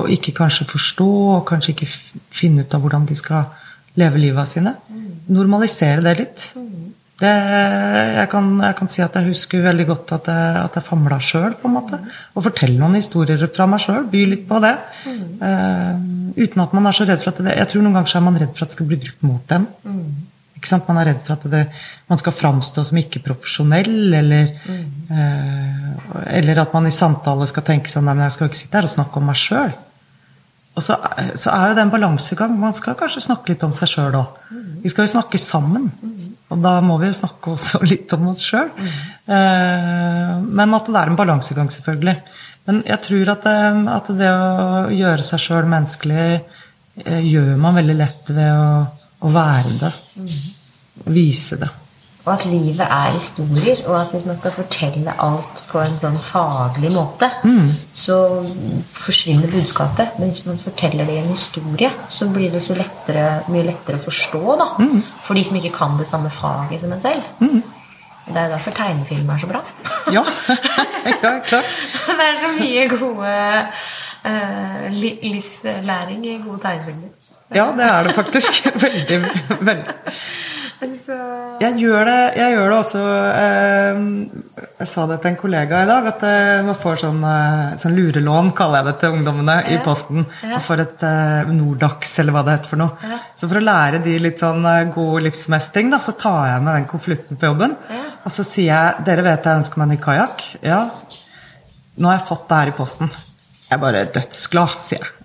og ikke kanskje forstå og kanskje ikke finne ut av hvordan de skal leve livet sine. Normalisere det litt. Det, jeg, kan, jeg kan si at jeg husker veldig godt at jeg, at jeg famla sjøl, på en måte. Og fortelle noen historier fra meg sjøl. By litt på det. Eh, uten at man er så redd for at det Jeg tror noen ganger så er man redd for at det skal bli brukt mot en. Ikke sant? Man er redd for at det, man skal framstå som ikke profesjonell, eller, eh, eller at man i samtale skal tenke sånn Nei, men jeg skal jo ikke sitte her og snakke om meg sjøl. Og så, så er jo det en balansegang. Man skal kanskje snakke litt om seg sjøl òg. Vi skal jo snakke sammen. Og da må vi jo snakke også litt om oss sjøl. Eh, men at det er en balansegang, selvfølgelig. Men jeg tror at det, at det å gjøre seg sjøl menneskelig eh, gjør man veldig lett ved å, å være det. Vise det. Og at livet er historier, og at hvis man skal fortelle alt på en sånn faglig måte, så forsvinner budskapet. Men hvis man forteller det i en historie, så blir det så lettere, mye lettere å forstå da, for de som ikke kan det samme faget som en selv. Det er derfor tegnefilm er så bra. Ja, ja klart. det er så mye gode uh, li livslæring i gode tegnefilmer. Ja, det er det faktisk. Veldig. veldig. Jeg gjør det, jeg gjør det også eh, Jeg sa det til en kollega i dag, at eh, man får sånn, eh, sånn lurelån, kaller jeg det til ungdommene, i posten. Ja. Og får et Nordax, eller hva det heter for noe. Ja. Så for å lære de litt sånn god livsmestring, da, så tar jeg med den konvolutten på jobben. Ja. Og så sier jeg Dere vet jeg ønsker meg en ny kajakk? Ja. Nå har jeg fått det her i posten. Jeg er bare dødsglad, sier jeg.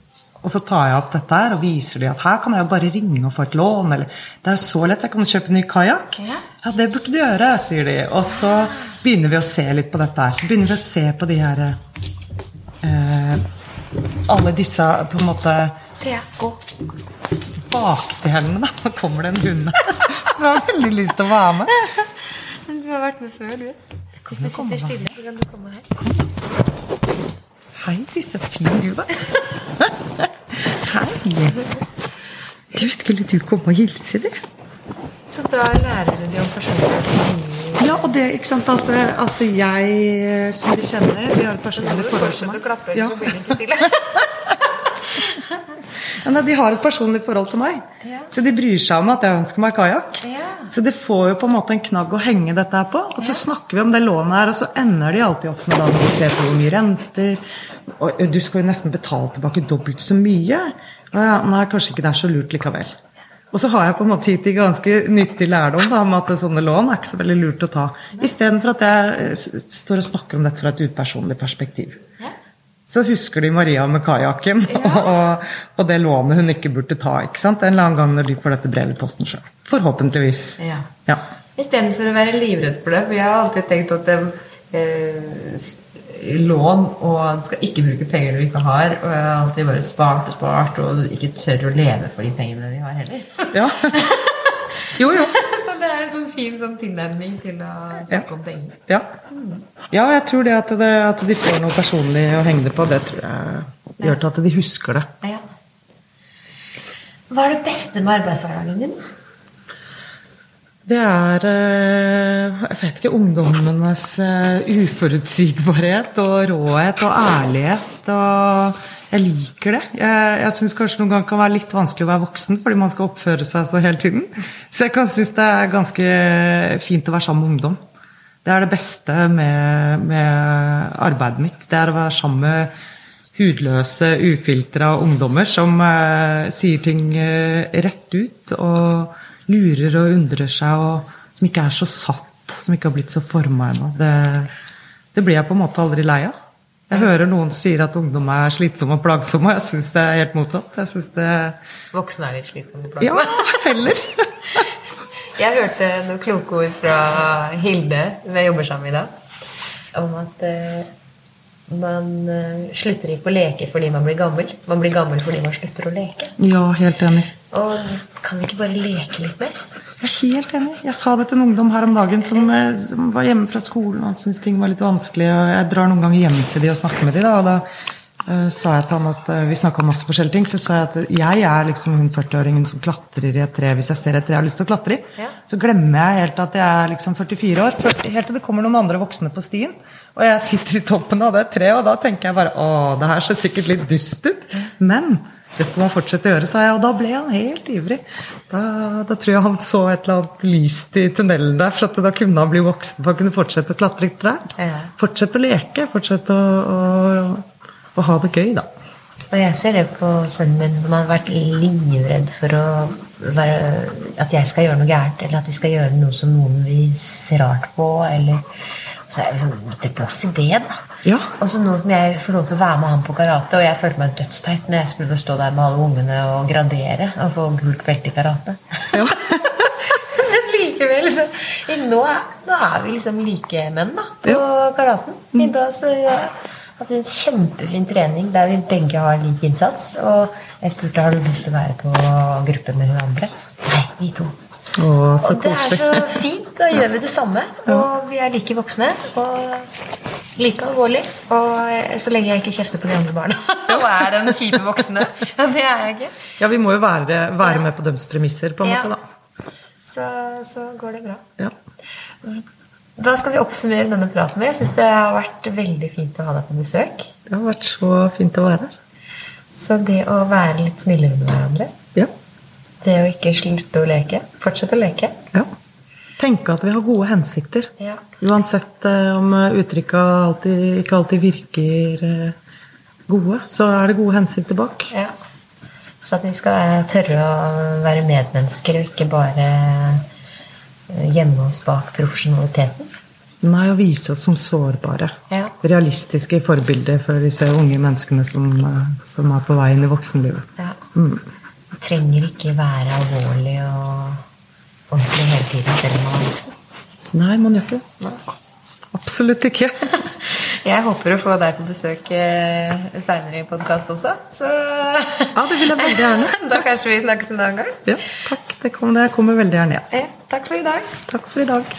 Og så tar jeg opp dette her og viser dem at her kan jeg jo bare ringe og få et lån. Eller det er jo så lett, jeg kan kjøpe en ny kajakk. Ja. Ja, det burde du gjøre, sier de. Og så begynner vi å se litt på dette her. Så begynner vi å se på de her eh, Alle disse på en måte gå. bakdelene, da. Nå kommer det en hund du har veldig lyst til å være med. Men du har vært med før, du. Hvis du sitter stille, så kan du komme her. Hei, Disse. fin du var. Hei. Du, skulle du komme og hilse, du? Så da lærer du dem om personlighet Ja, og det, ikke sant, at, at jeg, som de kjenner, de har et personlig forhold til meg. Ja. de har et personlig forhold til meg. Ja. Så de bryr seg om at jeg ønsker meg kajakk. Ja. Så det får jo på en måte en knagg å henge dette her på. Og så snakker vi om det lånet her, og så ender de alltid opp med da når vi ser på hvor mye renter og Du skal jo nesten betale tilbake dobbelt så mye. Og ja, nei, kanskje ikke det er så lurt likevel. Og så har jeg på en måte gitt de ganske nyttig lærdom da, om at sånne lån er ikke så veldig lurt å ta. Istedenfor at jeg står og snakker om dette fra et upersonlig perspektiv. Ja. Så husker de Maria med kajakken og, og det lånet hun ikke burde ta. ikke sant? En eller annen gang når de får dette brevet i posten sjøl. Forhåpentligvis. Ja. Ja. Istedenfor å være livredd for det. For jeg har alltid tenkt at det, eh, lån og du skal ikke bruke penger du ikke har. Og jeg har alltid bare spart og spart og ikke tør å leve for de pengene de har heller. ja. Jo, jo. En sånn fin sånn tilnærming til å snakke om ting. Ja. ja, jeg tror det at, det at de får noe personlig å henge det på, det tror jeg gjør til at de husker det. Ja. Hva er det beste med arbeidshverdagen din? Det er eh, jeg vet ikke, ungdommenes eh, uforutsigbarhet og råhet og ærlighet. og Jeg liker det. Jeg, jeg syns kanskje noen ganger kan være litt vanskelig å være voksen fordi man skal oppføre seg så hele tiden. Så jeg kan synes det er ganske fint å være sammen med ungdom. Det er det beste med, med arbeidet mitt. Det er å være sammen med hudløse, ufiltra ungdommer som eh, sier ting eh, rett ut og lurer og undrer seg, og som ikke er så satt, som ikke har blitt så forma ennå. Det, det blir jeg på en måte aldri lei av. Jeg hører noen sier at ungdom er slitsomme og plagsomme, og jeg syns det er helt motsatt. Jeg synes det Voksne er litt slitsomme. og plagsomme? Ja, heller. Jeg hørte noen kloke ord fra Hilde, vi jobber sammen i dag, om at eh, man eh, slutter ikke å leke fordi man blir gammel. Man blir gammel fordi man slutter å leke. Ja, helt enig. Og kan vi ikke bare leke litt mer? Jeg er helt enig. Jeg sa det til en ungdom her om dagen som, eh, som var hjemme fra skolen og syntes ting var litt vanskelig. og Jeg drar noen ganger hjem til de og snakker med de da, og da uh, sa jeg til han at uh, vi snakka om masse forskjellige ting. Så sa jeg at jeg er liksom hun 40-åringen som klatrer i et tre hvis jeg ser et tre jeg har lyst til å klatre i. Ja. Så glemmer jeg helt at jeg er liksom 44 år, 40, helt til det kommer noen andre voksne på stien. Og jeg sitter i toppen av det treet, og da tenker jeg bare å, det her ser sikkert litt dust ut. Men det skal man fortsette å gjøre, sa jeg. Og da ble han helt ivrig. Da, da tror jeg han så et eller annet lyst i tunnelen der, for at da kunne han bli voksen for å kunne fortsette å klatre i trær. Ja. Fortsette å leke, fortsette å, å, å ha det gøy, da. Og jeg ser det på sønnen min, som har vært livredd for å være, at jeg skal gjøre noe gærent, eller at vi skal gjøre noe som noen vil se rart på, eller Så det liksom litt plass i det, da. Ja. Og så nå som jeg får lov til å være med han på karate, og jeg følte meg dødsteit når jeg skulle stå der med alle ungene og gradere og få gult belte i karate. Ja. Men likevel, så nå, er- nå er vi liksom like menn da, på karaten. I dag så har hatt en kjempefin trening der vi begge har lik innsats. Og jeg spurte har du lyst til å være på gruppe med hun andre. Nei, vi to. Å, så Og det er så fint. Da gjør vi det samme. Og vi er like voksne og like alvorlig. Og så lenge jeg ikke kjefter på de andre barna. Og er den kjipe voksne. Ja, det er jeg ikke. Ja, vi må jo være, være med på deres premisser, på en Ja. måte, da. Så, så går det bra. Ja. Da skal vi oppsummere denne praten med? Jeg syns det har vært veldig fint å ha deg på besøk. Det har vært så fint å være her. Så det å være litt snillere med hverandre. Det å ikke slutte å leke, fortsette å leke, ja. tenke at vi har gode hensikter. Ja. Uansett eh, om eh, uttrykka alltid, ikke alltid virker eh, gode, så er det gode hensikter bak. Ja. Så at vi skal tørre å være medmennesker og ikke bare eh, gjemme oss bak profesjonaliteten. Nei, å vise oss som sårbare. Ja. Realistiske forbilder for disse unge menneskene som, eh, som er på vei inn i voksenlivet. Ja. Man trenger ikke være alvorlig og ordentlig hele tiden selv om man er voksen. Nei, man gjør ikke det. Absolutt ikke. Jeg håper å få deg på besøk eh, seinere i podkast også, så Ja, det vil jeg veldig gjerne. Da kanskje vi snakkes en annen gang. Ja, takk. Det kommer, det kommer veldig gjerne igjen. Ja, takk for i dag. Takk for i dag.